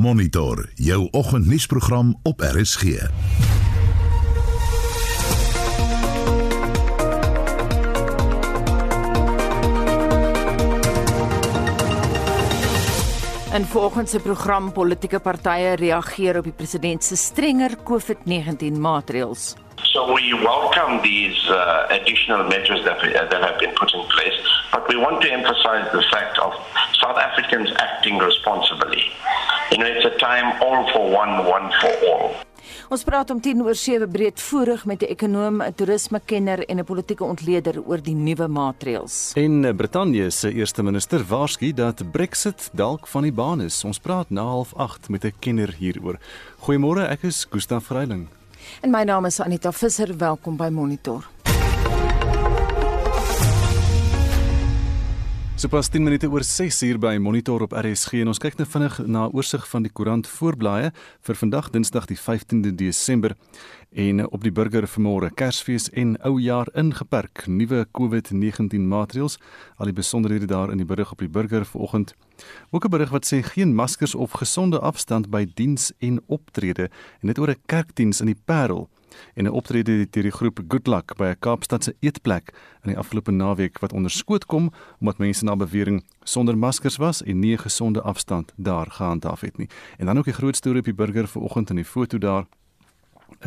Monitor jou oggendnuusprogram op RSG. In volgens se program politieke partye reageer op die president se strenger COVID-19 maatreëls. So we welcome these uh, additional measures that, uh, that have been put in place, but we want to emphasize the fact of South Africans acting responsibly. You know, it's a time all for one, one for all. Ons praat om 10 oor 7 breedvoerig met 'n ekonom, 'n toerismekenner en 'n politieke ontleder oor die nuwe maatreëls. En Brittanje se eerste minister waarsku dat Brexit dalk van die baan is. Ons praat na 08:30 met 'n kenner hieroor. Goeiemôre, ek is Gustaf Vreiling. En my naam is Anita Visser. Welkom by Monitor. So pas 10 minute oor 6 uur by Monitor op RSG en ons kyk nou vinnig na 'n oorsig van die koerant voorblaaie vir vandag Dinsdag die 15de Desember. En op die burger vanmôre Kersfees en Oujaar ingeperk. Nuwe COVID-19 maatreëls al die besonderhede daar in die berig op die burger vanoggend. Ook 'n berig wat sê geen maskers of gesonde afstand by diens en optrede en dit oor 'n kerkdiens in die Parel en 'n optrede deur die groep Good Luck by 'n Kaapstadse eetplek in die afgelope naweek wat onderskoot kom omdat mense na bewering sonder maskers was en nie 'n gesonde afstand daar gehandhaaf het nie. En dan ook 'n groot storie op die burger vanoggend in die foto daar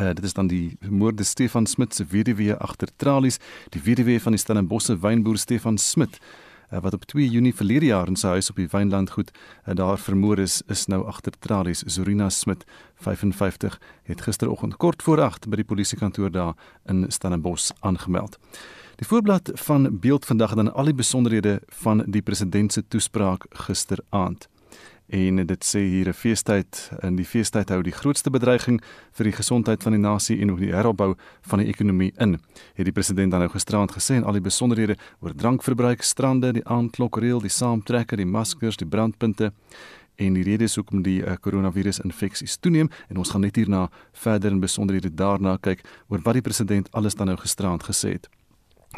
Uh, dit is dan die moorde Stefan Smit se weduwee agter tralies, die weduwee van die Stellenbosse wynboer Stefan Smit wat op 2 Junie verlede jaar in sy huis op die Wynlandgoed uh, daar vermoor is, is nou agter tralies. Zorina Smit, 55, het gisteroggend kort voor 8 by die polisiekantoor daar in Stellenbosch aangemeld. Die voorblad van Beeld vandag dan al die besonderhede van die president se toespraak gisteraand en dit sê hier 'n feestyd in die feestyd hou die grootste bedreiging vir die gesondheid van die nasie en ook die heropbou van die ekonomie in. Het die president dan nou gisterand gesê en al die besonderhede oor drankverbruik, strande, die aandklokreël, die saamtrekker, die maskers, die brandpunte en die redes hoekom die uh, koronavirus infeksies toeneem en ons gaan net hierna verder in besonderhede daarna kyk oor wat die president alles dan nou gisterand gesê het.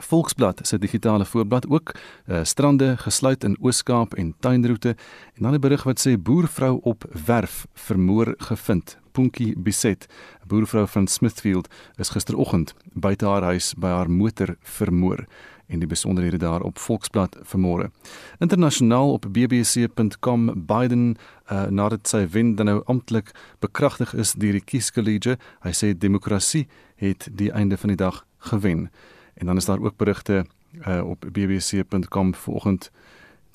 Volksblad se digitale voorblad ook uh, strande gesluit in Oos-Kaap en tuinroete en dan 'n berig wat sê boervrou op werf vermoor gevind. Punkie Biset, 'n boervrou van Smithfield, is gisteroggend buite haar huis by haar motor vermoor en die besonderhede daar op Volksblad vanmôre. Internasionaal op bbc.com Biden uh, nadat sy wen dan nou amptelik bekragtig is deur die kieskollege. Hy sê demokrasie het die einde van die dag gewen. En dan is daar ook berigte uh, op bbc.com vanoggend.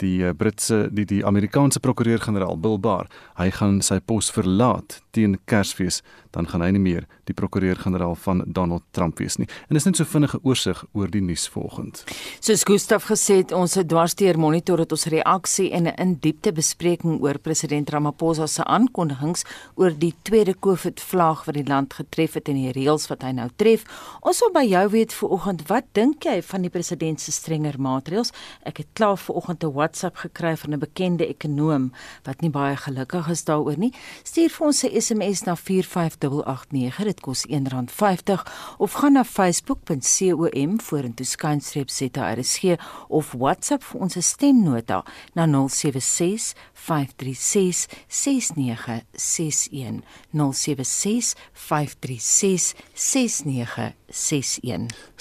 Die uh, Britse die die Amerikaanse prokureur-generaal Bill Barr, hy gaan sy pos verlaat teen Kersfees, dan gaan hy nie meer die prokureur-generaal van Donald Trump wees nie. En dis net so vinnige oorsig oor die nuus vanoggend. Soos Gustaf gesê het, ons het dwarsteer monitor het ons reaksie en 'n in-diepte bespreking oor president Ramaphosa se aankondigings oor die tweede COVID-vlaag wat die land getref het en die reëls wat hy nou tref. Ons wil by jou weet vanoggend, wat dink jy van die president se strenger maatreëls? Ek het klaar vanoggend 'n WhatsApp gekry van 'n bekende ekonom wat nie baie gelukkig is daaroor nie. Stuur vir ons 'n SMS na 45889. Dit kos R1.50 of gaan na facebook.com vorentoe skynstreep ZRSG of WhatsApp vir ons stemnota na 076 536 6961 076 536 6961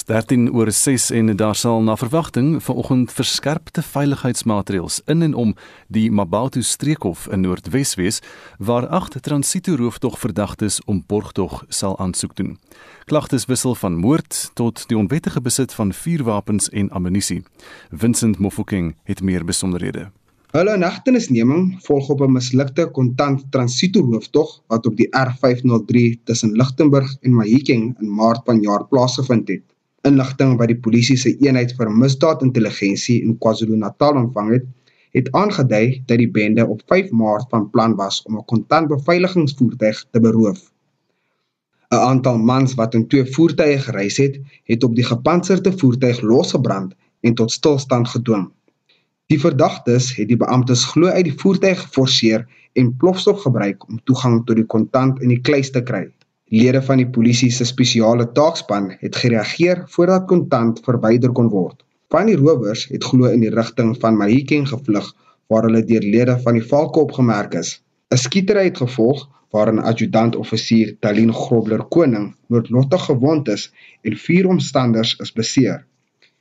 13 oor 6 en daar sal na verwagting vanoggend verskerpte veiligheidsmaatreëls in en om die Mabatu streekhof in Noordwes wees waar agt transito rooftog verdagtes om borgtog sal aansoek doen. Klagtes wissel van moord tot die onwettige besit van vuurwapens en ammunisie. Vincent Mofokeng het meer besonderhede. Hulle nagtenisneming volg op 'n mislukte kontant transito rooftog wat op die R503 tussen Lichtenburg en Mahikeng in Maart vanjaar plaasgevind het. Inligting wat die polisie se eenheid vir misdaadintelligensie in KwaZulu-Natal ontvang het, het aangedui dat die bende op 5 Maart van plan was om 'n kontant beveiligingsvoertuig te beroof. 'n Aantal mans wat in twee voertuie gereis het, het op die gepantserde voertuig losgebrand en tot stilstand gedwing. Die verdagtes het die beamptes glo uit die voertuig geforseer en plofstof gebruik om toegang tot die kontant in die kluis te kry. Lede van die polisie se spesiale taakspan het gereageer voordat kontant verwyder kon word. Van die rowers het glo in die rigting van Mahikeng gevlug waar hulle deur lede van die valke opgemerk is. 'n Skietery het gevolg waarin adjutant-offisier Talin Grobler Koning noodlottig gewond is en vier omstanders is beseer.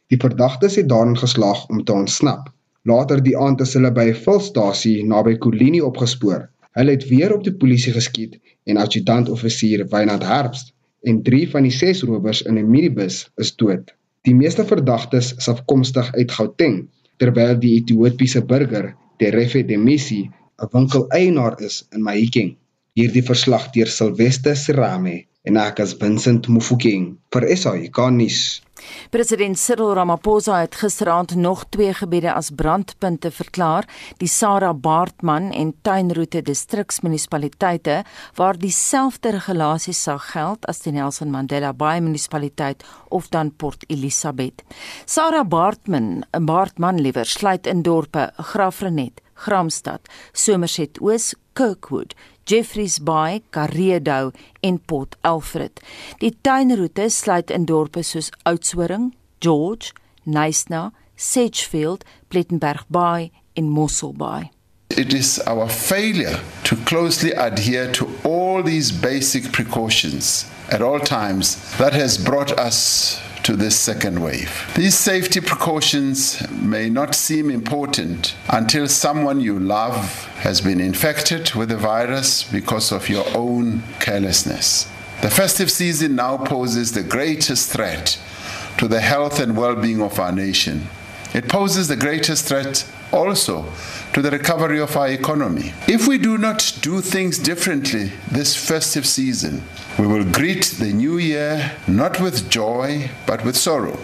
Die verdagtes het daarin geslaag om te ontsnap. Later die aand is hulle by 'n vulstasie naby Kolini opgespoor. Hulle het weer op die polisie geskiet en adjutant-offisier Wynand Herbst en 3 van die 6 rowers in 'n minibus is dood. Die meeste verdagtes is afkomstig uit Gauteng, terwyl die Ethiopiese burger, Terefe Demisi, 'n winkeleienaar is in Mahikeng. Hierdie verslag deur Silwester Serame en ek as Vincent Mufokeng vir SAK nuus. President Cyril Ramaphosa het gisteraand nog twee gebiede as brandpunte verklaar, die Sarah Baartman en Tuinroete distriksmunisipaliteite waar dieselfde regulasies sal geld as die Nelson Mandela Bay munisipaliteit of dan Port Elizabeth. Sarah Baartman, 'n Baartman liewer sluit in dorpe Graafrenet, Gramstad, Somerset Oos, Kirkwood, Jeffreys Bay, Kareedou en Port Alfred. Die tuinroete sluit in dorpe soos Oudtshoorn, George, Knysna, Sedgefield, Plettenberg Bay en Mossel Bay. It is our failure to closely adhere to all these basic precautions at all times that has brought us to this second wave. These safety precautions may not seem important until someone you love has been infected with the virus because of your own carelessness. The festive season now poses the greatest threat to the health and well being of our nation. It poses the greatest threat also to the recovery of our economy. If we do not do things differently this festive season, we will greet the new year not with joy but with sorrow.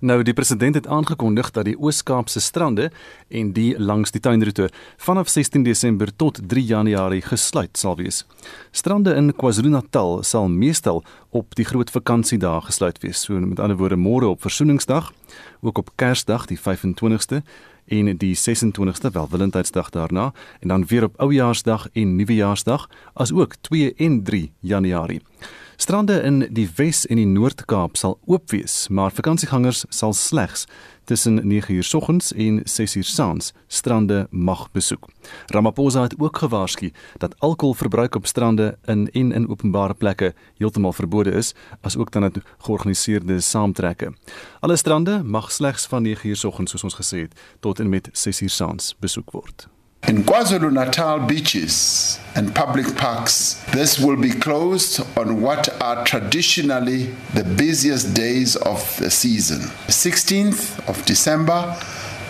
Nou die president het aangekondig dat die Oos-Kaapse strande en die langs die tuinroete vanaf 16 Desember tot 3 Januarie gesluit sal wees. Strande in KwaZulu-Natal sal meestal op die groot vakansiedae gesluit wees. So met ander woorde môre op Versoeningsdag, ook op Kersdag die 25ste en die 26ste Welwillendheidsdag daarna en dan weer op Oujaarsdag en Nuwejaarsdag as ook 2 en 3 Januarie. Strande in die Wes en die Noord-Kaap sal oop wees, maar vakansiegangers sal slegs tussen 9uur soggens en 6uur saans strande mag besoek. Ramaphosa het ook gewaarsku dat alkoholverbruik op strande in en in openbare plekke heeltemal verbode is, asook dan het georganiseerde saamtrekke. Alle strande mag slegs van 9uur soggens soos ons gesê het tot en met 6uur saans besoek word. In KwaZulu Natal beaches and public parks, this will be closed on what are traditionally the busiest days of the season. The 16th of December,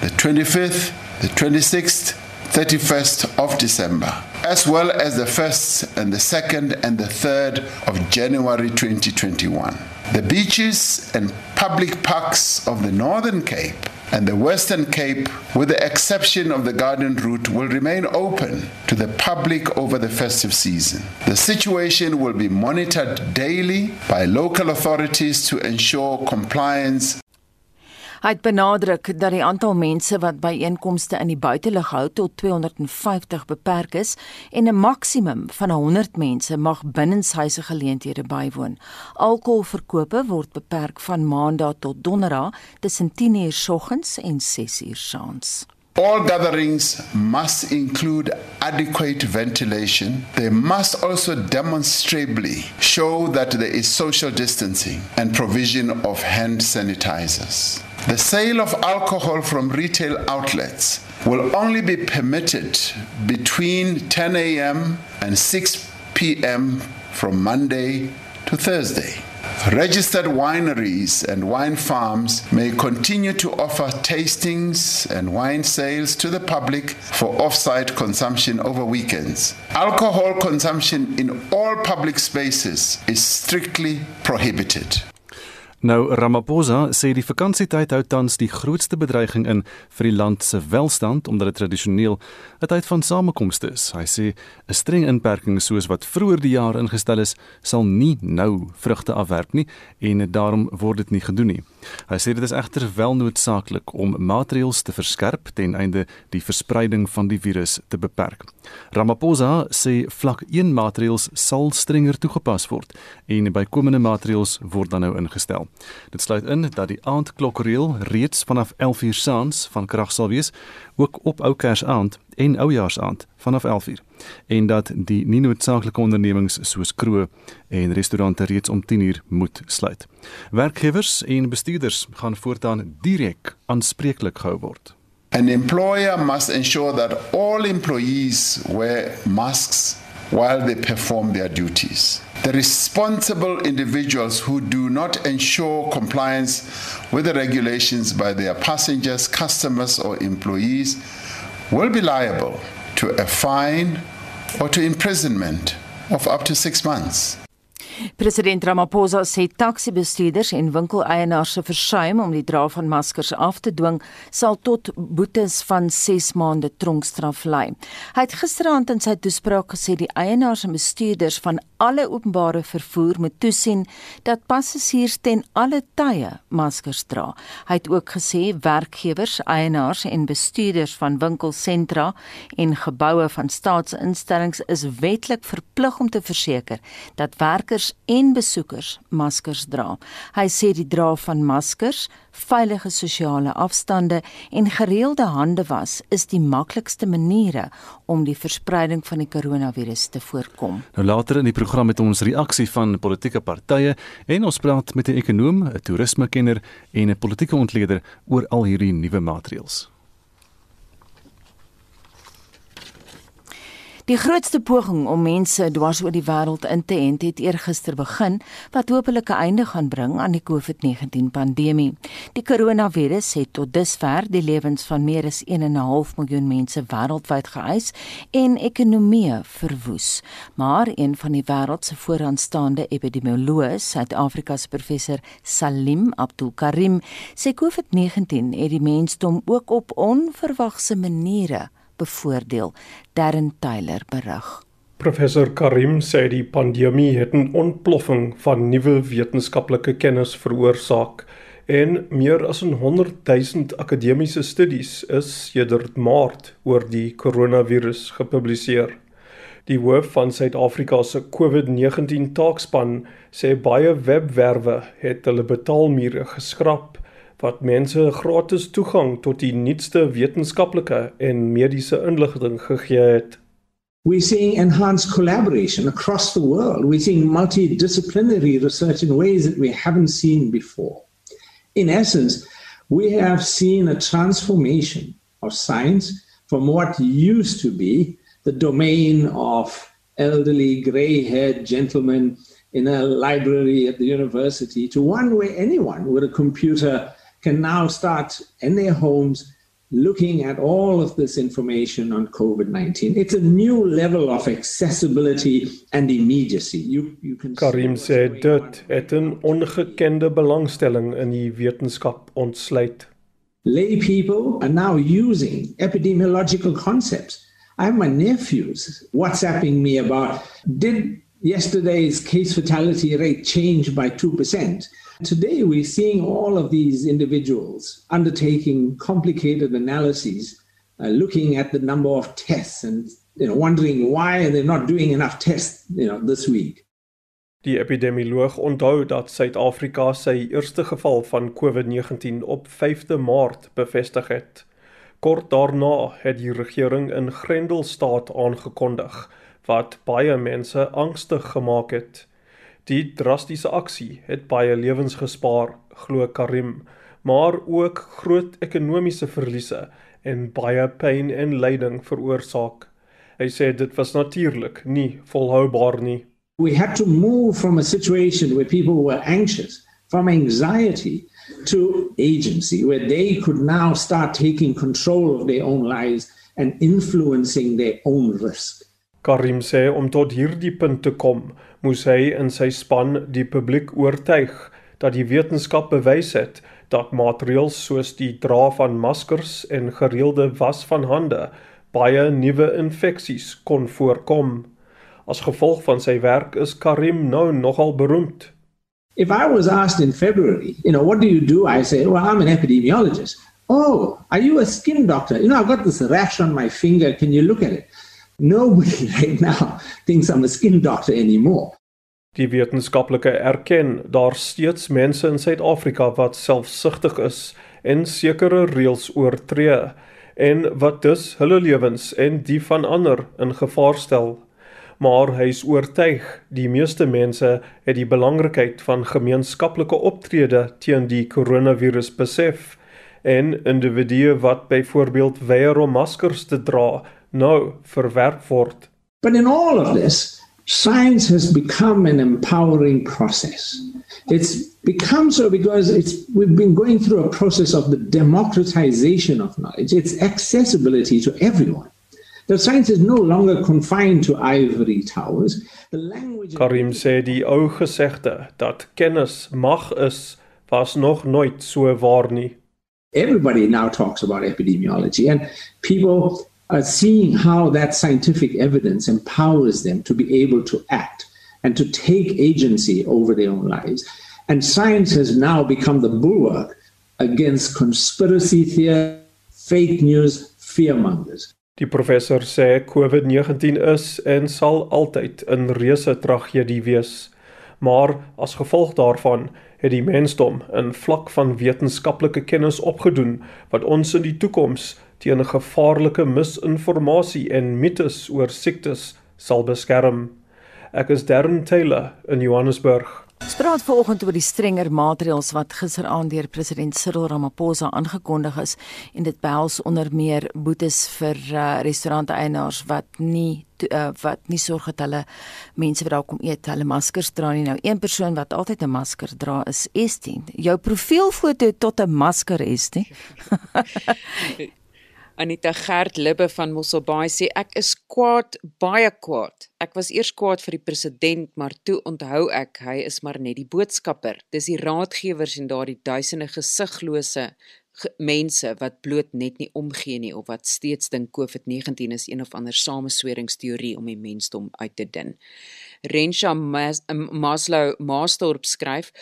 the 25th, the 26th, 31st of December, as well as the 1st and the 2nd and the 3rd of January 2021. The beaches and public parks of the Northern Cape and the Western Cape, with the exception of the garden route, will remain open to the public over the festive season. The situation will be monitored daily by local authorities to ensure compliance Hy het benadruk dat die aantal mense wat by einkomste in die buitelug hou tot 250 beperk is en 'n maksimum van 100 mense mag binnenshuise geleenthede bywoon. Alkoholverkope word beperk van Maandag tot Donderdag tussen 10:00 soggens en 6:00 saans. All gatherings must include adequate ventilation. They must also demonstrably show that there is social distancing and provision of hand sanitizers. The sale of alcohol from retail outlets will only be permitted between 10 a.m. and 6 p.m. from Monday to Thursday. Registered wineries and wine farms may continue to offer tastings and wine sales to the public for off-site consumption over weekends. Alcohol consumption in all public spaces is strictly prohibited. Nou Ramaphosa sê die vakansietyd hou tans die grootste bedreiging in vir die land se welstand omdat dit tradisioneel 'n tyd van samekomste is. Hy sê 'n streng inperking soos wat vroeër die jaar ingestel is, sal nie nou vrugte afwerp nie en daarom word dit nie gedoen nie. Hy sê dit is egter wel noodsaaklik om maatreëls te verskerp ten einde die verspreiding van die virus te beperk. Ramaphosa sê vlak 1 maatreëls sal strenger toegepas word en bykomende maatreëls word dan nou ingestel. Dit sluit in dat die aandklokreël reeds vanaf 11:00 saans van krag sal wees, ook op ou Kersaand en oujaarsaand vanaf 11:00 en dat die nie noodsaaklike ondernemings soos kroë en restaurante reeds om 10:00 moet sluit. Werkgewers en bestuurders gaan voortaan direk aanspreeklik gehou word. An employer must ensure that all employees wear masks while they perform their duties. The responsible individuals who do not ensure compliance with the regulations by their passengers, customers, or employees will be liable to a fine or to imprisonment of up to six months. President Ramaphosa sê taxi-bestuurders en winkeleienaars se versuim om die dra van maskers af te dwing sal tot boetes van 6 maande tronkstraf lei. Hy het gisteraand in sy toespraak gesê die eienaars en bestuurders van alle openbare vervoer moet toesien dat passasiers ten alle tye maskers dra. Hy het ook gesê werkgewers, eienaars en bestuurders van winkelsentra en geboue van staatsinstellings is wetlik verplig om te verseker dat werkers en besoekers maskers dra. Hy sê die dra van maskers veilige sosiale afstande en gereelde hande was is die maklikste maniere om die verspreiding van die koronavirus te voorkom. Nou later in die program het ons reaksie van politieke partye en ons praat met 'n ekonom, 'n toerismekenner en 'n politieke ontleder oor al hierdie nuwe maatreëls. Die grootste poging om mense dwars oor die wêreld in te ent het eergister begin wat hopelik 'n einde gaan bring aan die COVID-19 pandemie. Die koronavirus het tot dusver die lewens van meer as 1.5 miljoen mense wêreldwyd geëis en ekonomieë verwoes. Maar een van die wêreld se vooraanstaande epidemioloë, Suid-Afrika se professor Salim Abdul Karim, sê COVID-19 het die mensdom ook op onverwagse maniere bevoordeel, Darren Tyler berig. Professor Karim sê die pandemie het 'n ontploffing van nuwe wetenskaplike kennis veroorsaak en meer as 100 000 akademiese studies is sedert Maart oor die koronavirus gepubliseer. Die hoof van Suid-Afrika se COVID-19 taakspan sê baie webwerwe het hulle betaalmure geskraap wat mense gratis toegang tot die nuutste wetenskaplike en mediese inligting gegee het. We're seeing enhanced collaboration across the world. We're seeing multidisciplinary research in ways that we haven't seen before. In essence, we have seen a transformation of science from what used to be the domain of elderly, gray haired gentlemen in a library at the university to one where anyone with a computer can now start in their homes looking at all of this information on COVID 19. It's a new level of accessibility and immediacy. You, you can Karim sê dit het 'n ongekende belangstelling in die wetenskap ontsluit. Lay people are now using epidemiological concepts. I have my nephews WhatsApping me about did yesterday's case fatality rate change by 2%? Today, we're seeing all of these individuals undertaking complicated analyses, uh, looking at the number of tests and you know, wondering why they're not doing enough tests you know, this week. Die epidemioloog onthou dat Suid-Afrika sy eerste geval van COVID-19 op 5de Maart bevestig het. Kort daarna het die regering 'n grendelstaat aangekondig wat baie mense angstig gemaak het. Die drastiese aksie het baie lewens gespaar, glo Karim, maar ook groot ekonomiese verliese en baie pyn en lyding veroorsaak. Hy sê dit was natuurlik nie volhoubaar nie. We had to move from a situation where people were anxious, from anxiety to agency where they could now start taking control of their own lives and influencing their own risk. Karim sê om tot hierdie punt te kom, moes hy in sy span die publiek oortuig dat die wetenskap bewys het dat maatreëls soos die dra van maskers en gereelde was van hande baie nuwe infeksies kon voorkom. As gevolg van sy werk is Karim nou nogal beroemd. If I was asked in February, you know, what do you do? I say, well, I'm an epidemiologist. Oh, are you a skin doctor? You know, I've got this rash on my finger. Can you look at it? Nobody right now thinks I'm a skin doctor anymore. Die wetenskaplike erken daar steeds mense in Suid-Afrika wat selfsugtig is en sekere reëls oortree en wat dus hulle lewens en die van ander in gevaar stel. Maar hy is oortuig die meeste mense het die belangrikheid van gemeenskaplike optrede teen die koronavirus besef en individue wat byvoorbeeld weier om maskers te dra nou verwerp word. But in all of this science has become an empowering process. It's become so because it's we've been going through a process of the democratization of knowledge, its accessibility to everyone. The science is no longer confined to ivory towers. The language Karim sê die ou gesegde dat kennis mag is was nog nooit so waar nie. Everybody now talks about epidemiology and people are seeing how that scientific evidence empowers them to be able to act and to take agency over their own lives. And science has now become the bulwark against conspiracy theory, fake news, fearmongers. Die professor sê COVID-19 is en sal altyd 'n reuse tragedie wees. Maar as gevolg daarvan het die mensdom 'n vlak van wetenskaplike kennis opgedoen wat ons in die toekoms teen gevaarlike misinformasie en mites oor siektes sal beskerm. Ek is Darren Taylor in Johannesburg. Spraak vanoggend oor die strenger maatreëls wat gisteraand deur president Cyril Ramaphosa aangekondig is en dit behels onder meer boetes vir uh, restauranteienaars wat nie uh, wat nie sorg dat hulle mense wat daar kom eet hulle maskers dra nie. Nou een persoon wat altyd 'n masker dra is Estie. Jou profielfoto tot 'n masker is nie. Anita Gert Libbe van Mosselbaai sê ek is kwaad, baie kwaad. Ek was eers kwaad vir die president, maar toe onthou ek hy is maar net die boodskapper. Dis die raadgewers en daardie duisende gesiglose ge mense wat bloot net nie omgee nie of wat steeds dink COVID-19 is een of ander samesweringsteorie om die mensdom uit te din. Rensha Mas Maslow Maastorp skryf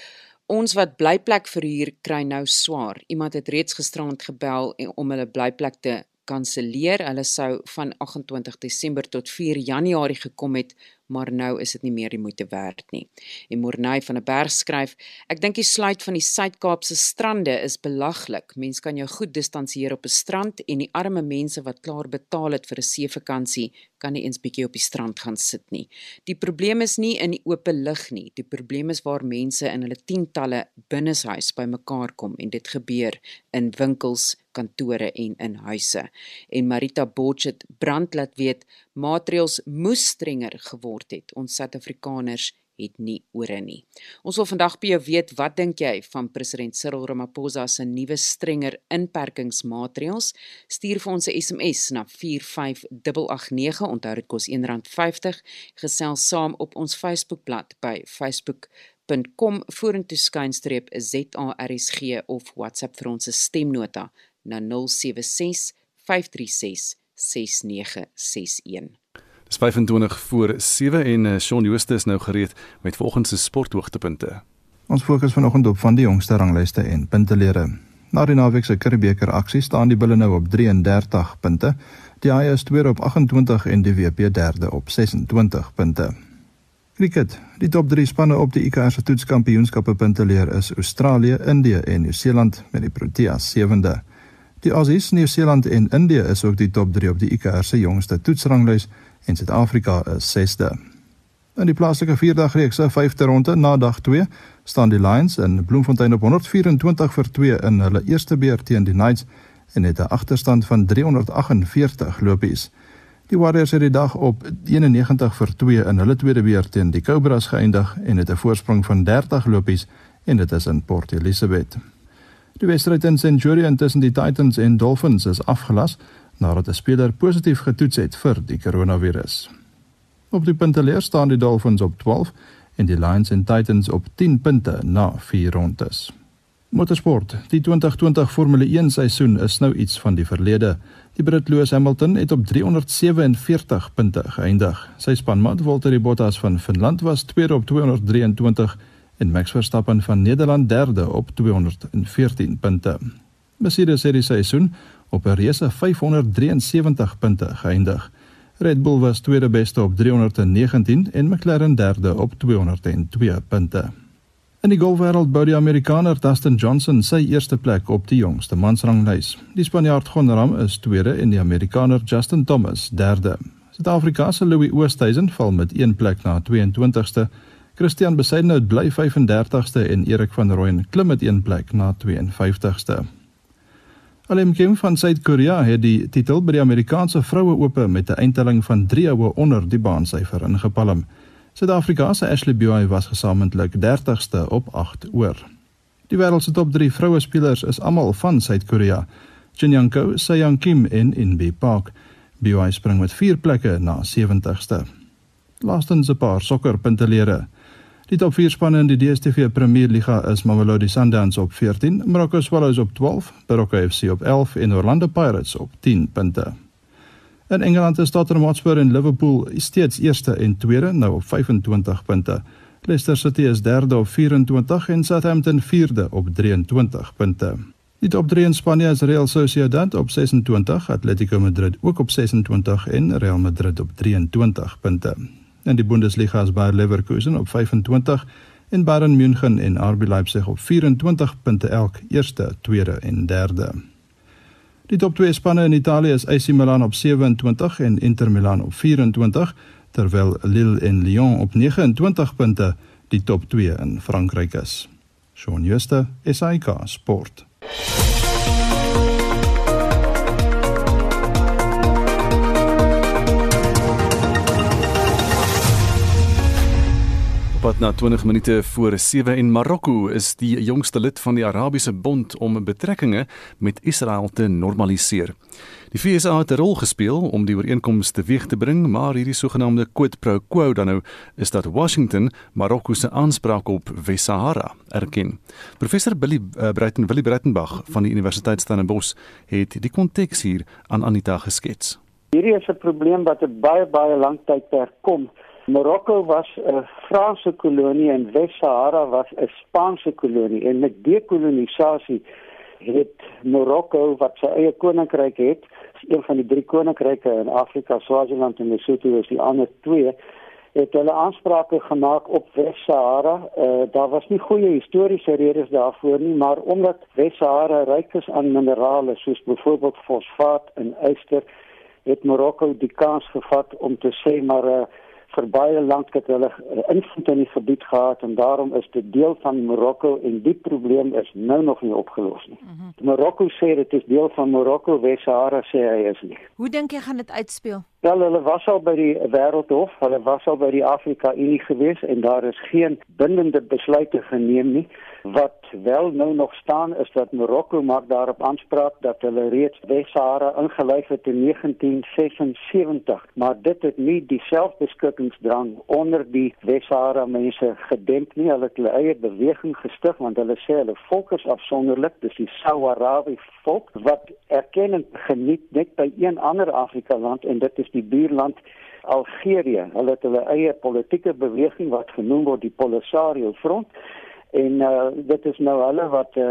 Ons wat blyplek verhuur kry nou swaar. Iemand het reeds gisterand gebel om hulle blyplek te kanselleer. Hulle sou van 28 Desember tot 4 Januarie gekom het, maar nou is dit nie meer die moeite werd nie. En Morney van 'n berg skryf: Ek dink die sluit van die Suid-Kaapse strande is belaglik. Mens kan jou goed distansieer op 'n strand en die arme mense wat klaar betaal het vir 'n seevakansie kan nie eens bietjie op die strand gaan sit nie. Die probleem is nie in die oop lig nie. Die probleem is waar mense in hulle tientalle binneshuis bymekaar kom en dit gebeur in winkels, kantore en in huise. En Marita Botchet brand laat weet maatreëls moes strenger geword het. Ons Suid-Afrikaners het nie ore nie. Ons wil vandag by jou weet wat dink jy van president Cyril Ramaphosa se nuwe strenger inperkingsmaatreëls? Stuur vir ons 'n SMS na 45889. Onthou dit kos R1.50. Gesels saam op ons Facebookblad by facebook.com vorentoe skynstreep ZARSG of WhatsApp vir ons stemnota na 076 536 6961. Dis 25 voor 7 en uh, Shaun Jooste is nou gereed met volgens se sporthoogtepunte. Ons fokus vanoggend op van die jongste ranglyste en puntelere. Na die naweek se Curriebeeker aksie staan die Bulle nou op 33 punte. Die Haie is tweede op 28 en die WP derde op 26 punte. Cricket. Die top 3 spanne op die ICC se toetskampioenskappe punteleer is Australië, Indië en Nieu-Seeland met die Proteas sewende. Die Aussies, Nieu-Seeland en Indië is ook die top 3 op die ICR se jongste toetsranglys en Suid-Afrika is 6de. In die plaaslike vierdagreeks se vyfde ronde na dag 2 staan die Lions in Bloemfontein op 124 vir 2 in hulle eerste beurt teen die Knights en het 'n agterstand van 348 lopies. Die Warriors het die dag op 91 vir 2 in hulle tweede beurt teen die Cobras geëindig en het 'n voorsprong van 30 lopies en dit is in Port Elizabeth. Die wedstryd in Centurion tussen die Titans en Dolphins is afgelas nadat 'n speler positief getoets het vir die koronavirus. Op die punteleer staan die Dolphins op 12 en die Lions en Titans op 10 punte na 4 rondes. Motorsport. Die 2020 Formule 1 seisoen is nou iets van die verlede. Die Brit Lewis Hamilton het op 347 punte geëindig. Sy spanmaat Valtteri Bottas van Finland was tweede op 223 en Max Verstappen van Nederland derde op 214 punte. Mercedes het die seisoen op 'n reuse 573 punte geëindig. Red Bull was tweede beste op 319 en McLaren derde op 202 punte. In die golfwêreld bou die Amerikaner Dustin Johnson sy eerste plek op die jongste mansranglys. Die Spanjaard Gon Ram is tweede en die Amerikaner Justin Thomas derde. Suid-Afrika se Louis Oosthuizen val met 1 plek na 22ste. Christian Besaidnout bly 35ste en Erik van Rooyen klim met 1 plek na 52ste. Alem Kim van Suid-Korea het die titel by die Amerikaanse vroue ope met 'n eindtelling van 3 oue onder die baansyfer ingepalm. Suid-Afrika se Ashley Buy was gesamentlik 30ste op 8 oor. Die wêreld se top 3 vroue spelers is almal van Suid-Korea. Jin Young Ko, Se Young Kim en In Bi Park. BY spring met 4 plekke na 70ste. Laastens 'n paar sokkerpuntelere. Die top 4 spanne in die DStv Premier Liga is Mamelodi Sundowns op 14, Morocco Swallows op 12, Baroka FC op 11 en Orlando Pirates op 10 punte. In Engeland is Tottenham Hotspur en Liverpool steeds eerste en tweede nou op 25 punte. Leicester City is derde op 24 en Southampton vierde op 23 punte. Die top 3 in Spanje is Real Sociedad op 26, Atletico Madrid ook op 26 en Real Madrid op 23 punte. In die Bundesliga is Bayer Leverkusen op 25 en Bayern München en RB Leipzig op 24 punte elk, eerste, tweede en derde. Die top 2 spanne in Italië is AC Milan op 27 en Inter Milan op 24, terwyl Lille en Lyon op 29 punte die top 2 in Frankryk is. Shaun Schuster, SAK Sport. Pad na 20 minute voor 7 en Marokko is die jongste lid van die Arabiese Bond om betrekkinge met Israel te normaliseer. Die VSA het 'n rol gespeel om die ooreenkoms teweeg te bring, maar hierdie sogenaamde quid pro quo dan nou is dat Washington Marokko se aanspraak op Wes-Sahara erken. Professor Billy uh, Breiten Willie Breitenbach van die Universiteit Stellenbosch het die konteks hier aan Anita geskets. Hierdie is 'n probleem wat 'n baie baie lang tyd perkom. Marokko was 'n Franse kolonie en Wes-Sahara was 'n Spaanse kolonie en met dekolonisasie het Marokko wat sy eie koninkryk het, een van die drie koninkryke in Afrika, Swaziland en Lesotho is die ander twee het hulle aansprake gemaak op Wes-Sahara. Uh, daar was nie goeie historiese redes daarvoor nie, maar omdat Wes-Sahara ryk is aan minerale soos byvoorbeeld fosfaat en yster, het Marokko die kans gevat om te sê maar uh, vir baie lank het hulle uh, invloed in die gebied gehad en daarom is dit deel van Marokko en die probleem is nou nog nie opgelos nie. Mm -hmm. Marokko sê dit is deel van Marokko, Wes-Sahara sê hy is nie. Hoe dink jy gaan dit uitspeel? Wel, hulle was al by die Wêreldhof, hulle was al by die Afrika Unie gewees en daar is geen bindende besluite geneem nie. Wat wel nou nog staan is dat Marokko maak daarop aanspraak dat hulle reeds Wes-Sahara ingelyf het in 1976, maar dit het nie die selfbeskikkingsdrang onder die Wes-Sahara mense gedemp nie. Hulle het hulle eie beweging gestig want hulle sê hulle volk is afsonderlik, dis die Sahrawi volk wat erkenning geniet net by een ander Afrika land en dit is die buurland Algerië. Hulle het hulle eie politieke beweging wat genoem word die Polisario Front en uh, dit is nou hulle wat uh,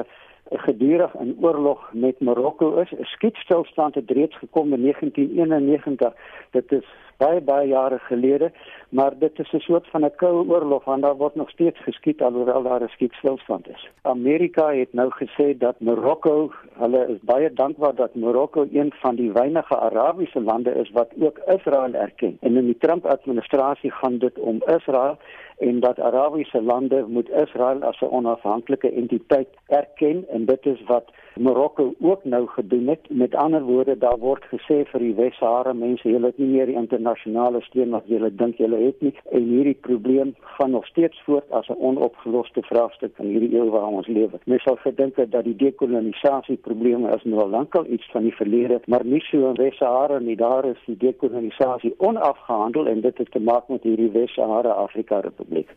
gedurig in oorlog met Marokko is. 'n Skietstilstand het reeds gekom in 1991. Dit is baie baie jare gelede, maar dit is 'n soort van 'n koue oorlog want daar word nog steeds geskiet alhoewel daar 'n skietstilstand is. Amerika het nou gesê dat Marokko, hulle is baie dankbaar dat Marokko een van die weinige Arabiese lande is wat ook Israel erken. En in die Trump administrasie gaan dit om Israel en dat Arabiese lande moet Israel as 'n onafhanklike entiteit erken en dit is wat Marokko ook nou gedoen het. Met ander woorde, daar word gesê vir die Wes-Sahara mense, julle het nie meer die internasionale steun wat julle dink julle het nie en hierdie probleem gaan nog steeds voort as 'n onopgeloste vraagstuk in hierdie eeu waarin ons lewe. Mens sal gedink dat die dekolonisasie probleme is nou al lankal iets van die verlede, maar nie so in Wes-Sahara nie. Daar is die dekolonisasie onafgehandel en dit het te maak met hierdie Wes-Sahara Afrika Republiek.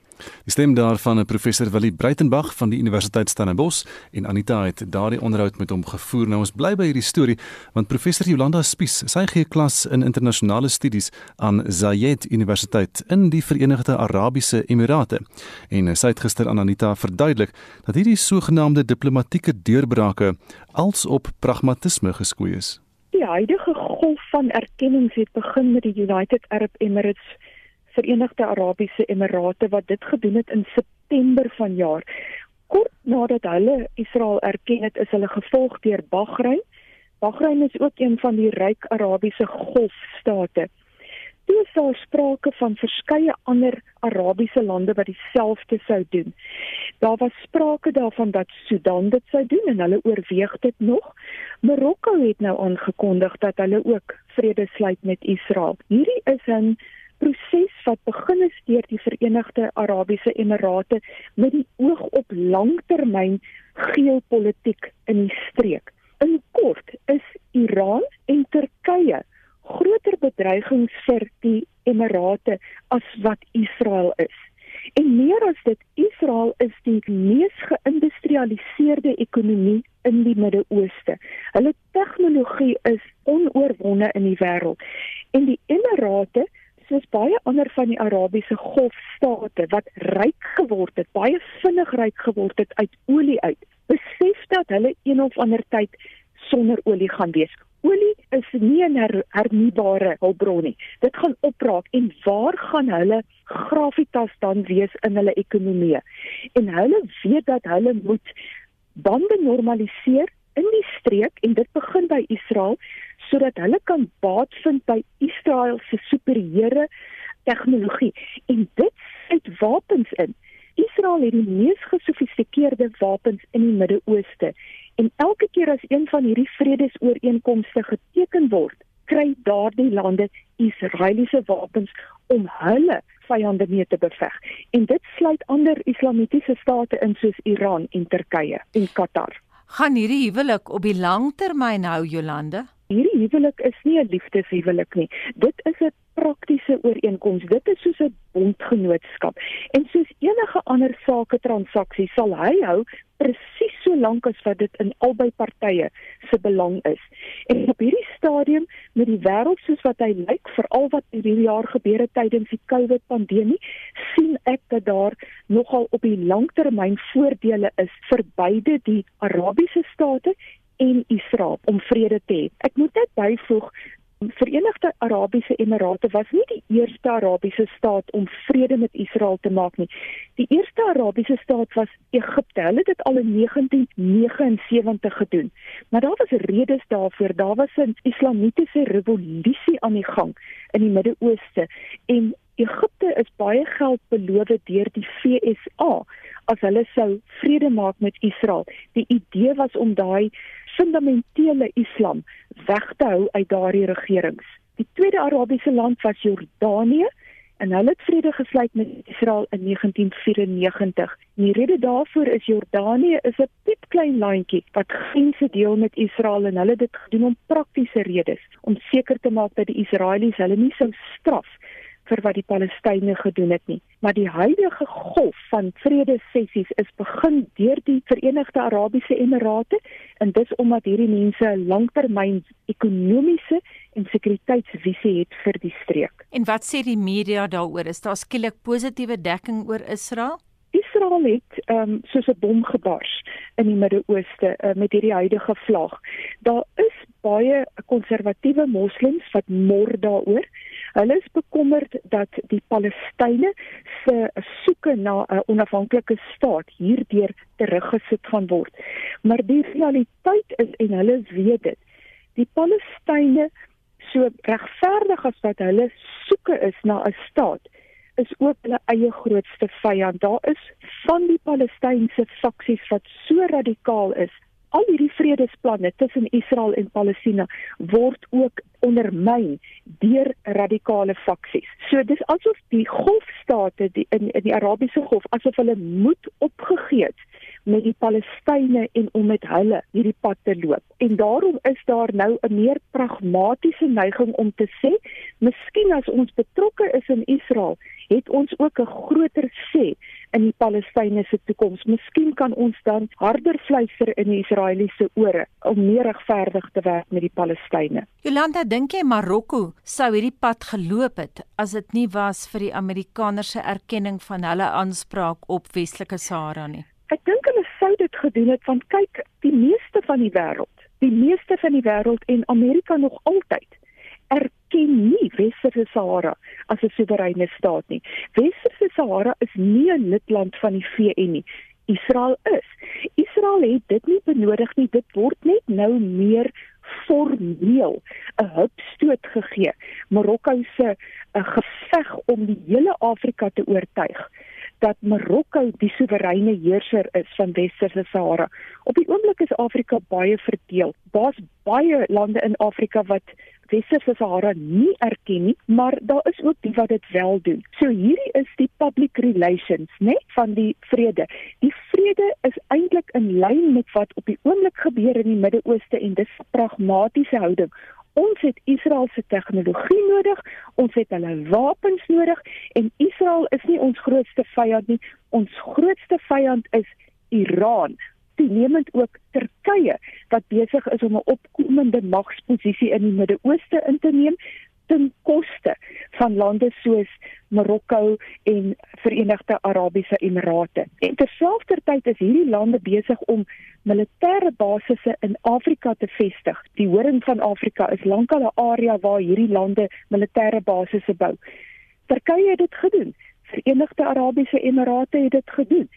Die stem daarvan 'n professor Willie Breitenberg van die Universiteit Stellenbosch en Anita het daardie onderhoud met hom gevoer. Nou ons bly by hierdie storie want professor Jolanda Spies, sy gee klas in internasionale studies aan Zayed Universiteit in die Verenigde Arabiese Emirate. En sy het gister aan Anita verduidelik dat hierdie sogenaamde diplomatieke deurbrake als op pragmatisme geskoei is. Die huidige golf van erkennings het begin met die United Arab Emirates, Verenigde Arabiese Emirate wat dit gedoen het in September vanjaar. Kort nadat hulle Israel erken het, is hulle gevolg deur Bahrein. Bahrein is ook een van die ryk Arabiese golfstate. Toe is daar sprake van verskeie ander Arabiese lande wat dieselfde sou doen. Daar was sprake daarvan dat Sudan dit sou doen en hulle oorweeg dit nog. Marokko het nou aangekondig dat hulle ook vrede sluit met Israel. Hierdie is 'n proses wat begin is deur die Verenigde Arabiese Emirate met die oog op langtermyn geopolitiek in die streek. In kort is Iran en Turkye groter bedreigings vir die Emirate as wat Israel is. En meer as dit, Israel is die mees geïndustrialiseerde ekonomie in die Midde-Ooste. Hulle tegnologie is onoorwonde in die wêreld. En die Emirate soos baie ander van die Arabiese Golfstate wat ryk geword het, baie vinnig ryk geword het uit olie uit, besef dat hulle een of ander tyd sonder olie gaan wees olie is nie 'n her, hernubare hulpbron nie. Dit gaan opraak en waar gaan hulle grafitas dan wees in hulle ekonomie? En hulle weet dat hulle moet bande normaliseer in die streek en dit begin by Israel sodat hulle kan baat vind by Israel se superieure tegnologie en dit het wapens in. Israel het die mees gesofistikeerde wapens in die Midde-Ooste En elke keer as een van hierdie vredesooreenkomste geteken word, kry daardie lande Israeliese wapens om hulle vyande mee te beveg. En dit sluit ander islamitiese state in soos Iran en Turkye en Qatar. Gaan hierdie huwelik op die lang termyn hou Jolande? Hierdie huwelik is nie 'n liefdeshuwelik nie. Dit is 'n praktiese ooreenkoms. Dit is soos 'n bondgenootskap. En soos enige ander sake transaksie sal hy hou presies so lank as wat dit in albei partye se belang is. En op hierdie stadium met die wêreld soos wat hy lyk, veral wat hierdie jaar gebeur het tydens die COVID pandemie, sien ek dat daar nogal op die langtermyn voordele is vir beide die Arabiese state en Israel om vrede te hê. Ek moet net byvoeg Verenigde Arabiese Emirate was nie die eerste Arabiese staat om vrede met Israel te maak nie. Die eerste Arabiese staat was Egipte. Hulle het dit al in 1979 gedoen. Maar daar was redes daarvoor. Daar was 'n islamitiese revolusie aan die gang in die Midde-Ooste en Egipte is baie geld beloof deur die FSA as hulle sou vrede maak met Israel. Die idee was om daai fundamentele Islam weg te hou uit daardie regerings. Die tweede Arabiese land was Jordanië en hulle het vrede gesluit met Israel in 1994. Die rede daarvoor is Jordanië is 'n piepklein landjie wat grense deel met Israel en hulle het dit gedoen om praktiese redes om seker te maak dat die Israelies hulle nie sou straf vir wat die Palestynë gedoen het nie. Maar die huidige golf van vrede sessies is begin deur die Verenigde Arabiese Emirate en dis omdat hierdie mense 'n langtermyn ekonomiese en sekuriteitsvisie het vir die streek. En wat sê die media daaroor? Is daar skielik positiewe dekking oor Israel? Israel het ehm um, soos 'n bom gebars in die Midde-Ooste uh, met hierdie huidige vlag. Daar is baie konservatiewe moslems wat mor daaroor. Hulle is bekommerd dat die Palestynë se soeke na 'n onafhanklike staat hierdeur teruggesit gaan word. Maar die realiteit is en hulle weet dit. Die Palestynë so regverdig as wat hulle soeke is na 'n staat is ook hulle eie grootste vyand. Daar is van die Palestynse faksies wat so radikaal is al hierdie vredesplanne tussen Israel en Palestina word ook ondermyn deur radikale faksies. So dis asof die golfstate die, in in die Arabiese Golf asof hulle moed opgegee het met die Palestynë en om met hulle hierdie pad te loop. En daarom is daar nou 'n meer pragmatiese neiging om te sê, miskien as ons betrokke is in Israel, het ons ook 'n groter sê in die Palestynë se toekoms. Miskien kan ons dan harder fluister in die Israeliese ore om meer regverdig te werk met die Palestynë. Jolanda, dink jy Marokko sou hierdie pad geloop het as dit nie was vir die Amerikaners se erkenning van hulle aanspraak op Westelike Sahara nie? Ek dink hulle sou dit gedoen het want kyk, die meeste van die wêreld Die meeste van die wêreld en Amerika nog altyd erken nie Westerse Sahara as 'n soewereine staat nie. Westerse Sahara is nie 'n lidland van die VN nie. Israel is. Israel het dit nie benodig nie. Dit word net nou meer formeel 'n hupstoot gegee. Marokko se 'n geveg om die hele Afrika te oortuig dat Marokko die soewereine heerser is van Westerse Sahara. Op die oomblik is Afrika baie verdeel. Daar's baie lande in Afrika wat Westerse Sahara nie erken nie, maar daar is ook die wat dit wel doen. So hierdie is die public relations, né, van die vrede. Die vrede is eintlik in lyn met wat op die oomblik gebeur in die Midde-Ooste en dis pragmatiese houding. Ons het Israel se tegnologie nodig, ons het hulle wapens nodig en Israel is nie ons grootste vyand nie. Ons grootste vyand is Iran toenemend ook Turkye wat besig is om 'n opkomende magsposisie in die Midde-Ooste in te neem ten koste van lande soos Marokko en Verenigde Arabiese Emirate. En terselfdertyd is hierdie lande besig om militêre basisse in Afrika te vestig. Die horing van Afrika is lankal 'n area waar hierdie lande militêre basisse bou. Turkye het dit gedoen. Verenigde Arabiese Emirate het dit gedoen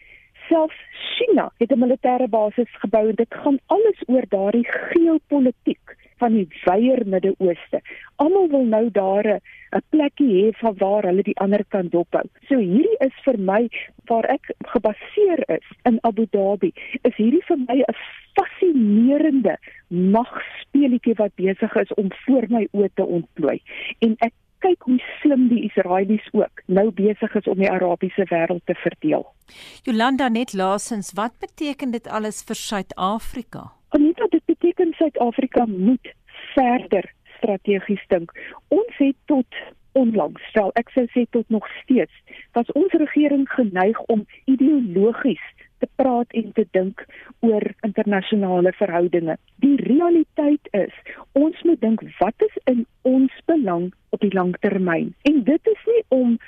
selfs China het 'n militêre basis gebou en dit gaan alles oor daardie geopolitiek van die wyeer Midde-Ooste. Almal wil nou daar 'n plekkie hê van waar hulle die ander kan dophou. So hierdie is vir my waar ek gebaseer is in Abu Dhabi. Is hierdie vir my 'n fascinerende magspeletjie wat besig is om voor my oë te ontplooi. En ek kyk hoe slim die Israelies ook nou besig is om die Arabiese wêreld te verdeel. Jolanda net laasens, wat beteken dit alles vir Suid-Afrika? Anita, dit beteken Suid-Afrika moet verder strategies dink. Ons het tot onlangs, stel ek sou sê tot nog steeds, was ons regering geneig om ideologies te praat en te dink oor internasionale verhoudinge. Die realiteit is, ons moet dink wat is in ons belang op die lang termyn. En dit is nie om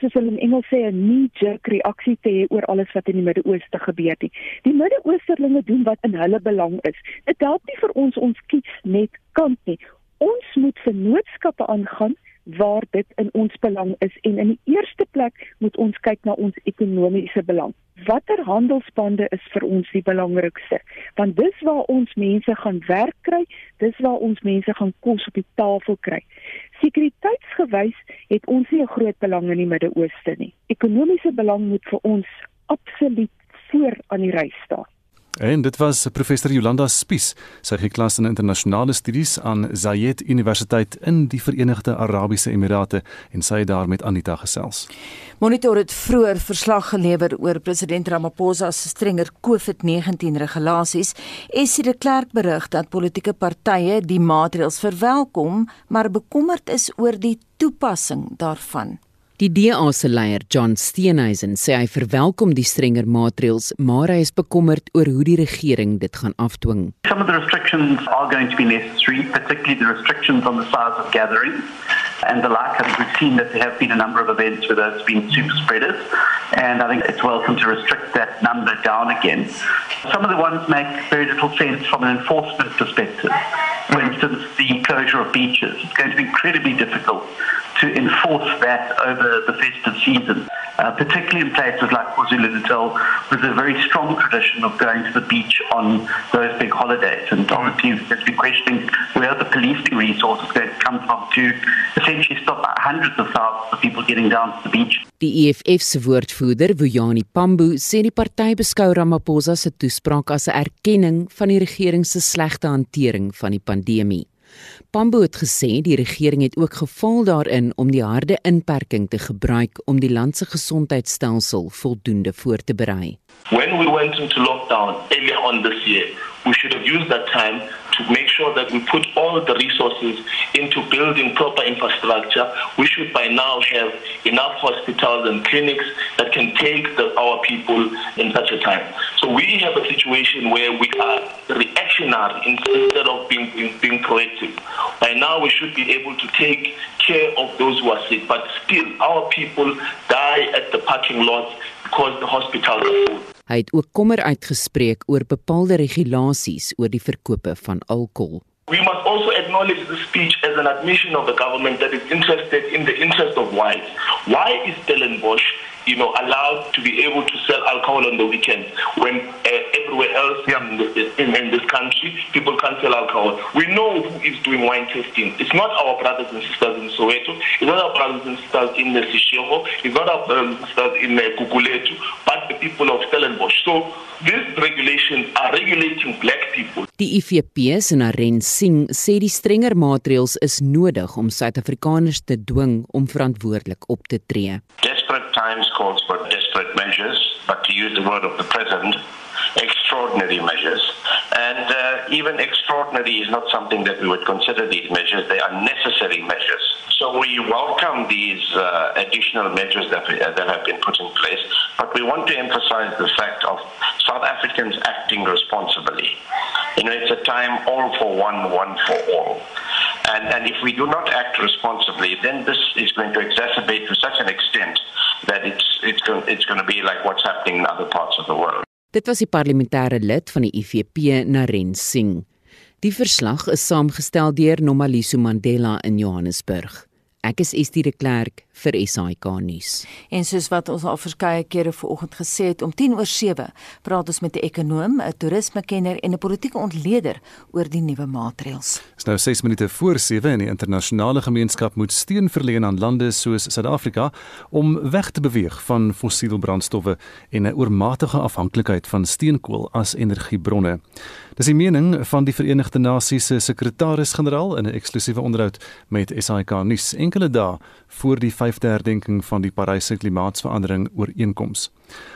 soos hulle in Engels sê 'n knee-jerk reaksie te hê oor alles wat in die Midde-Ooste gebeur nie. Die Midde-Oosterlinge doen wat in hulle belang is. Dit help nie vir ons ons kies net kant nie. Ons moet vennootskappe aangaan waar dit in ons belang is en in die eerste plek moet ons kyk na ons ekonomiese belang. Watter handelsbande is vir ons die belangrikste? Want dis waar ons mense gaan werk kry, dis waar ons mense gaan kos op die tafel kry. Sekuriteitsgewys het ons nie 'n groot belang in die Midde-Ooste nie. Ekonomiese belang moet vir ons absoluut voor aan die ry staan. En dit was professor Jolanda Spies. Sy het geklas in internasionale studies aan Zayed Universiteit in die Verenigde Arabiese Emirate en sy het daar met Anita gesels. Monitor het vroeër verslag gelewer oor president Ramaphosa se strenger COVID-19 regulasies. Essie de Klerk berig dat politieke partye die maatreëls verwelkom, maar bekommerd is oor die toepassing daarvan. Die DA se leier, John Steenhuisen, sê hy verwelkom die strenger maatreëls, maar hy is bekommerd oor hoe die regering dit gaan afdwing. Some of the restrictions are going to be necessary, particularly the restrictions on the size of gatherings. And the like, I think we've seen that there have been a number of events where there's been super spreaders, and I think it's welcome to restrict that number down again. Some of the ones make very little sense from an enforcement perspective. For instance, the closure of beaches. It's going to be incredibly difficult to enforce that over the festive season, uh, particularly in places like KwaZulu-Natal, with a very strong tradition of going to the beach on those big holidays. And obviously, there's been questioning where the policing resources going to come from to essentially stop hundreds of thousands of people getting down to the beach. Die EFF se woordvoerder, Vuyani Pambu, sê die party beskou Ramaphosa se toespraak as 'n erkenning van die regering se slegte hantering van die pandemie. Pambo het gesê die regering het ook gefaal daarin om die harde inperking te gebruik om die land se gesondheidstelsel voldoende voor te berei. When we went into lockdown earlier on this year, we should have used that time to make sure that we put all the resources into building proper infrastructure. We should by now have enough hospitals and clinics that can take the, our people in such a time. So we have a situation where we are reactionary instead of being, being, being proactive. By now we should be able to take care of those who are sick, but still our people die at the parking lots because the hospitals are full. Hy het ook kommer uitgespreek oor bepaalde regulasies oor die verkope van alkohol. We must also acknowledge the speech as an admission of the government that is interested in the interest of whites. Why is Stellenbosch you know, allowed to be able to sell alcohol on the weekends when uh, everywhere else in, in, in, this country people can't sell alcohol. We know who is doing wine tasting. It's not our brothers and sisters in Soweto. It's not our brothers and sisters in the Sishoho. It's not our brothers and sisters in uh, Kukuletu, but the people of Stellenbosch. So these regulations are regulating black people. Die IFP se Naren Singh sê die strenger maatreëls is nodig om Suid-Afrikaners te dwing om verantwoordelik op te tree. Desperate times calls for desperate measures, but to use the word of the president, extraordinary measures. And uh, even extraordinary is not something that we would consider these measures. They are necessary measures. So we welcome these uh, additional measures that, we, uh, that have been put in place, but we want to emphasize the fact of South Africans acting responsibly. You know, it's a time all for one, one for all. And, and if we do not act responsibly, then this is going to exacerbate to such an extent that it's, it's, going, it's going to be like what's happening in other parts of the world. Dit was die parlementêre lid van die IFP, Naren Singh. Die verslag is saamgestel deur Nomaliso Mandela in Johannesburg. Ek is Estie de Klerk vir SAK nuus. En soos wat ons al verskeie kere vanoggend gesê het om 10 oor 7, praat ons met 'n ekonom, 'n toerismekenner en 'n politieke ontleder oor die nuwe maatreëls. Dit is nou 6 minute voor 7 en die internasionale gemeenskap moet steun verleen aan lande soos Suid-Afrika om weg te beweeg van fossiele brandstowwe en 'n oormatige afhanklikheid van steenkool as energiebronne. Dis die mening van die Verenigde Nasies se sekretaris-generaal in 'n eksklusiewe onderhoud met SAK nuus enkele dae voor die 5de herdenking van die Parys klimaatsverandering ooreenkoms.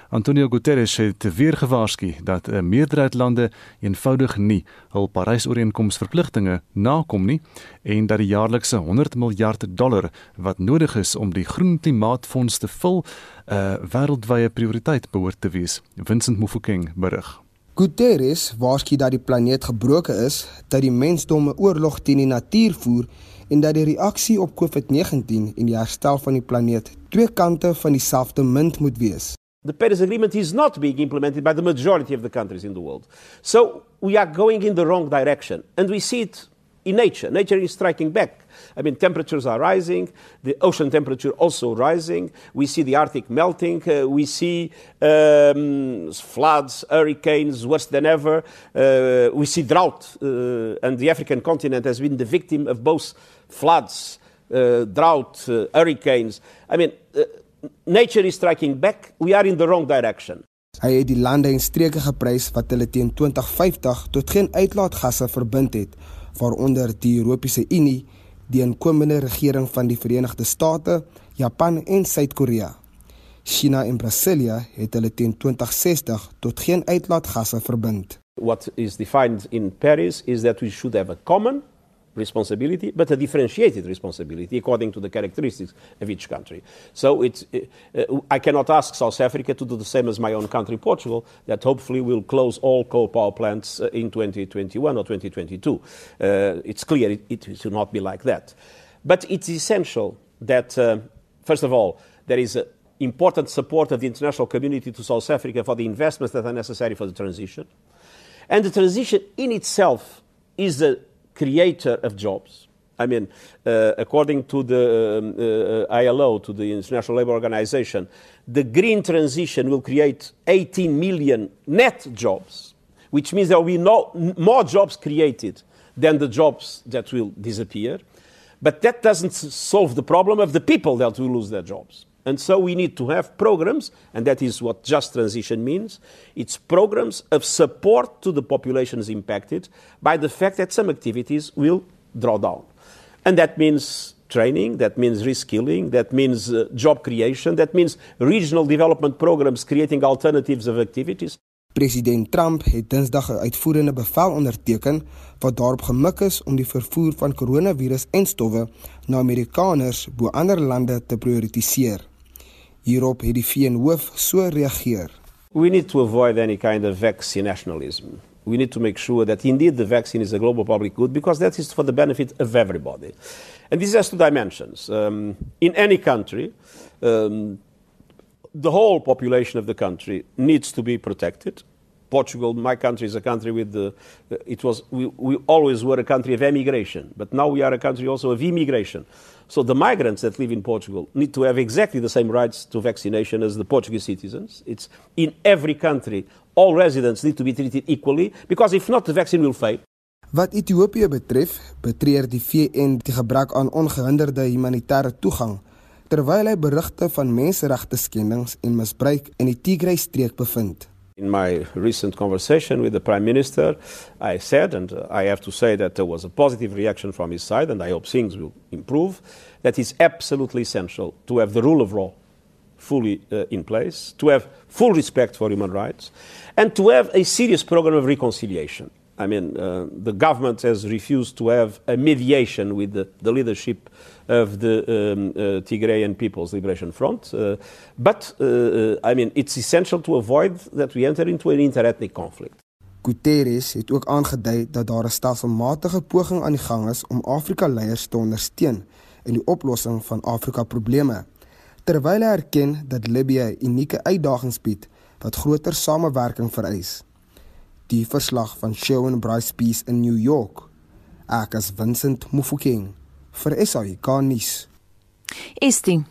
Antonio Guterres het weer gewaarsku dat 'n meerderheid lande eenvoudig nie hul Parys ooreenkoms verpligtinge nakom nie en dat die jaarlikse 100 miljard dollar wat nodig is om die groen klimaatfonds te vul 'n uh, wêreldwye prioriteit behoort te wees. Vincent Mufokeng berig. Guterres waarsku dat die planeet gebroke is, dat die mensdom 'n oorlog teen die natuur voer en dat die reaksie op COVID-19 en die herstel van die planeet twee kante van dieselfde munt moet wees. The Paris Agreement is not being implemented by the majority of the countries in the world. So we are going in the wrong direction and we see it in nature. Nature is striking back. I mean, temperatures are rising, the ocean temperature also rising. We see the Arctic melting. Uh, we see um, floods, hurricanes worse than ever. Uh, we see drought, uh, and the African continent has been the victim of both floods, uh, drought, uh, hurricanes. I mean, uh, nature is striking back. We are in the wrong direction. Hy het die lande en streke geprys wat hulle teen 2050 tot geen uitlaatgasse verbind het, waaronder die Europese Unie die inkomende regering van die Verenigde State, Japan en Suid-Korea. China en Brasilia het hulle teen 2060 tot geen uitlaatgasse verbind. What is defined in Paris is that we should have a common responsibility, but a differentiated responsibility according to the characteristics of each country. So it's, uh, I cannot ask South Africa to do the same as my own country, Portugal, that hopefully will close all coal power plants uh, in 2021 or 2022. Uh, it's clear it, it should not be like that. But it's essential that, uh, first of all, there is a important support of the international community to South Africa for the investments that are necessary for the transition. And the transition in itself is a creator of jobs. I mean, uh, according to the um, uh, ILO, to the International Labour Organization, the green transition will create 18 million net jobs, which means there will be no, more jobs created than the jobs that will disappear. But that doesn't solve the problem of the people that will lose their jobs. And so we need to have programs, and that is what just transition means. It's programs of support to the populations impacted by the fact that some activities will draw down. And that means training, that means reskilling, that means uh, job creation, that means regional development programs creating alternatives of activities. President Trump het Dinsdag 'n uitvoerende bevel onderteken wat daarop gemik is om die vervoer van koronavirus en stowwe na Amerikaners bo ander lande te prioritiseer. Hierop het die VN-hoof so reageer. We need to avoid any kind of vaccine nationalism. We need to make sure that indeed the vaccine is a global public good because that is for the benefit of everybody. And this has two dimensions. Um, in any country, um, the whole population of the country needs to be protected. Portugal, my country, is a country with the. It was we, we always were a country of emigration, but now we are a country also of immigration. So the migrants that live in Portugal need to have exactly the same rights to vaccination as the Portuguese citizens. It's in every country. All residents need to be treated equally because if not, the vaccine will fail. Wat Ethiopië betref, betreur die VN die gebrek aan ongehinderde humanitêre toegang terwyl hy berigte van menseregte skendings en misbruik in die Tigray streek bevind. In my recent conversation with the Prime Minister, I said, and I have to say that there was a positive reaction from his side, and I hope things will improve, that it's absolutely essential to have the rule of law fully uh, in place, to have full respect for human rights, and to have a serious program of reconciliation. I mean, uh, the government has refused to have a mediation with the, the leadership of the um, uh, Tigrayan People's Liberation Front. Uh, but, uh, uh, I mean, it's essential to avoid that we enter into an interethnic conflict. Guterres het ook aangedui dat daar 'n stelselmatige poging aan die gang is om Afrika-leiers te ondersteun in die oplossing van Afrika-probleme, terwyl hy erken dat Libië unieke uitdagings bied wat groter samewerking vereis die verslag van Shaun Bryce Peace in New York. Ek is Vincent Mufokeng vir SAK nuus. Estie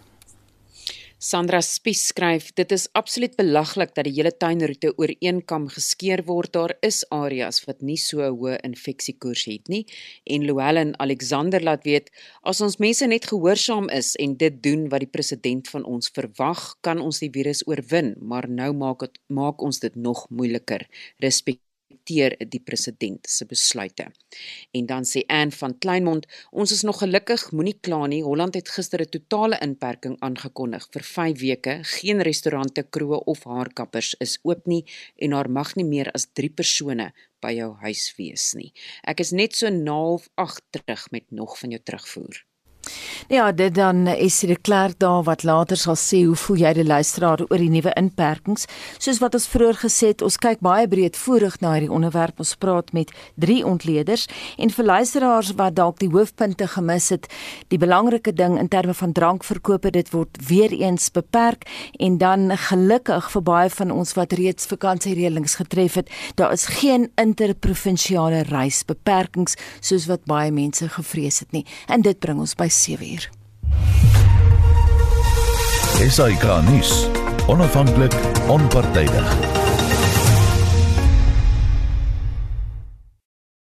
Sandra Spies skryf dit is absoluut belaglik dat die hele tuinroete oor een kam geskeer word. Daar is areas wat nie so hoë infeksiekoers het nie. En Louwelen Alexander laat weet as ons mense net gehoorsaam is en dit doen wat die president van ons verwag kan ons die virus oorwin. Maar nou maak het, maak ons dit nog moeiliker. Respek respekteer die president se besluite. En dan sê Anne van Kleinmond, ons is nog gelukkig, moenie kla nie. Holland het gister 'n totale inperking aangekondig vir 5 weke. Geen restaurante, kroë of haarkappers is oop nie en daar mag nie meer as 3 persone by jou huis wees nie. Ek is net so naaf 8 terug met nog van jou terugvoer. Ja, dit dan is dit klaar daar wat later sal sê hoe voel jy die luisteraar oor die nuwe inperkings? Soos wat ons vroeër gesê het, ons kyk baie breedvoerig na hierdie onderwerp. Ons praat met drie ontleeders en vir luisteraars wat dalk die hoofpunte gemis het, die belangrike ding in terme van drankverkope, dit word weer eens beperk en dan gelukkig vir baie van ons wat reeds vakansiereëlings getref het, daar is geen interprovinsiale reisbeperkings soos wat baie mense gevrees het nie. En dit bring ons by 7 uur. SAK nuus. Onafhanklik, onpartydig.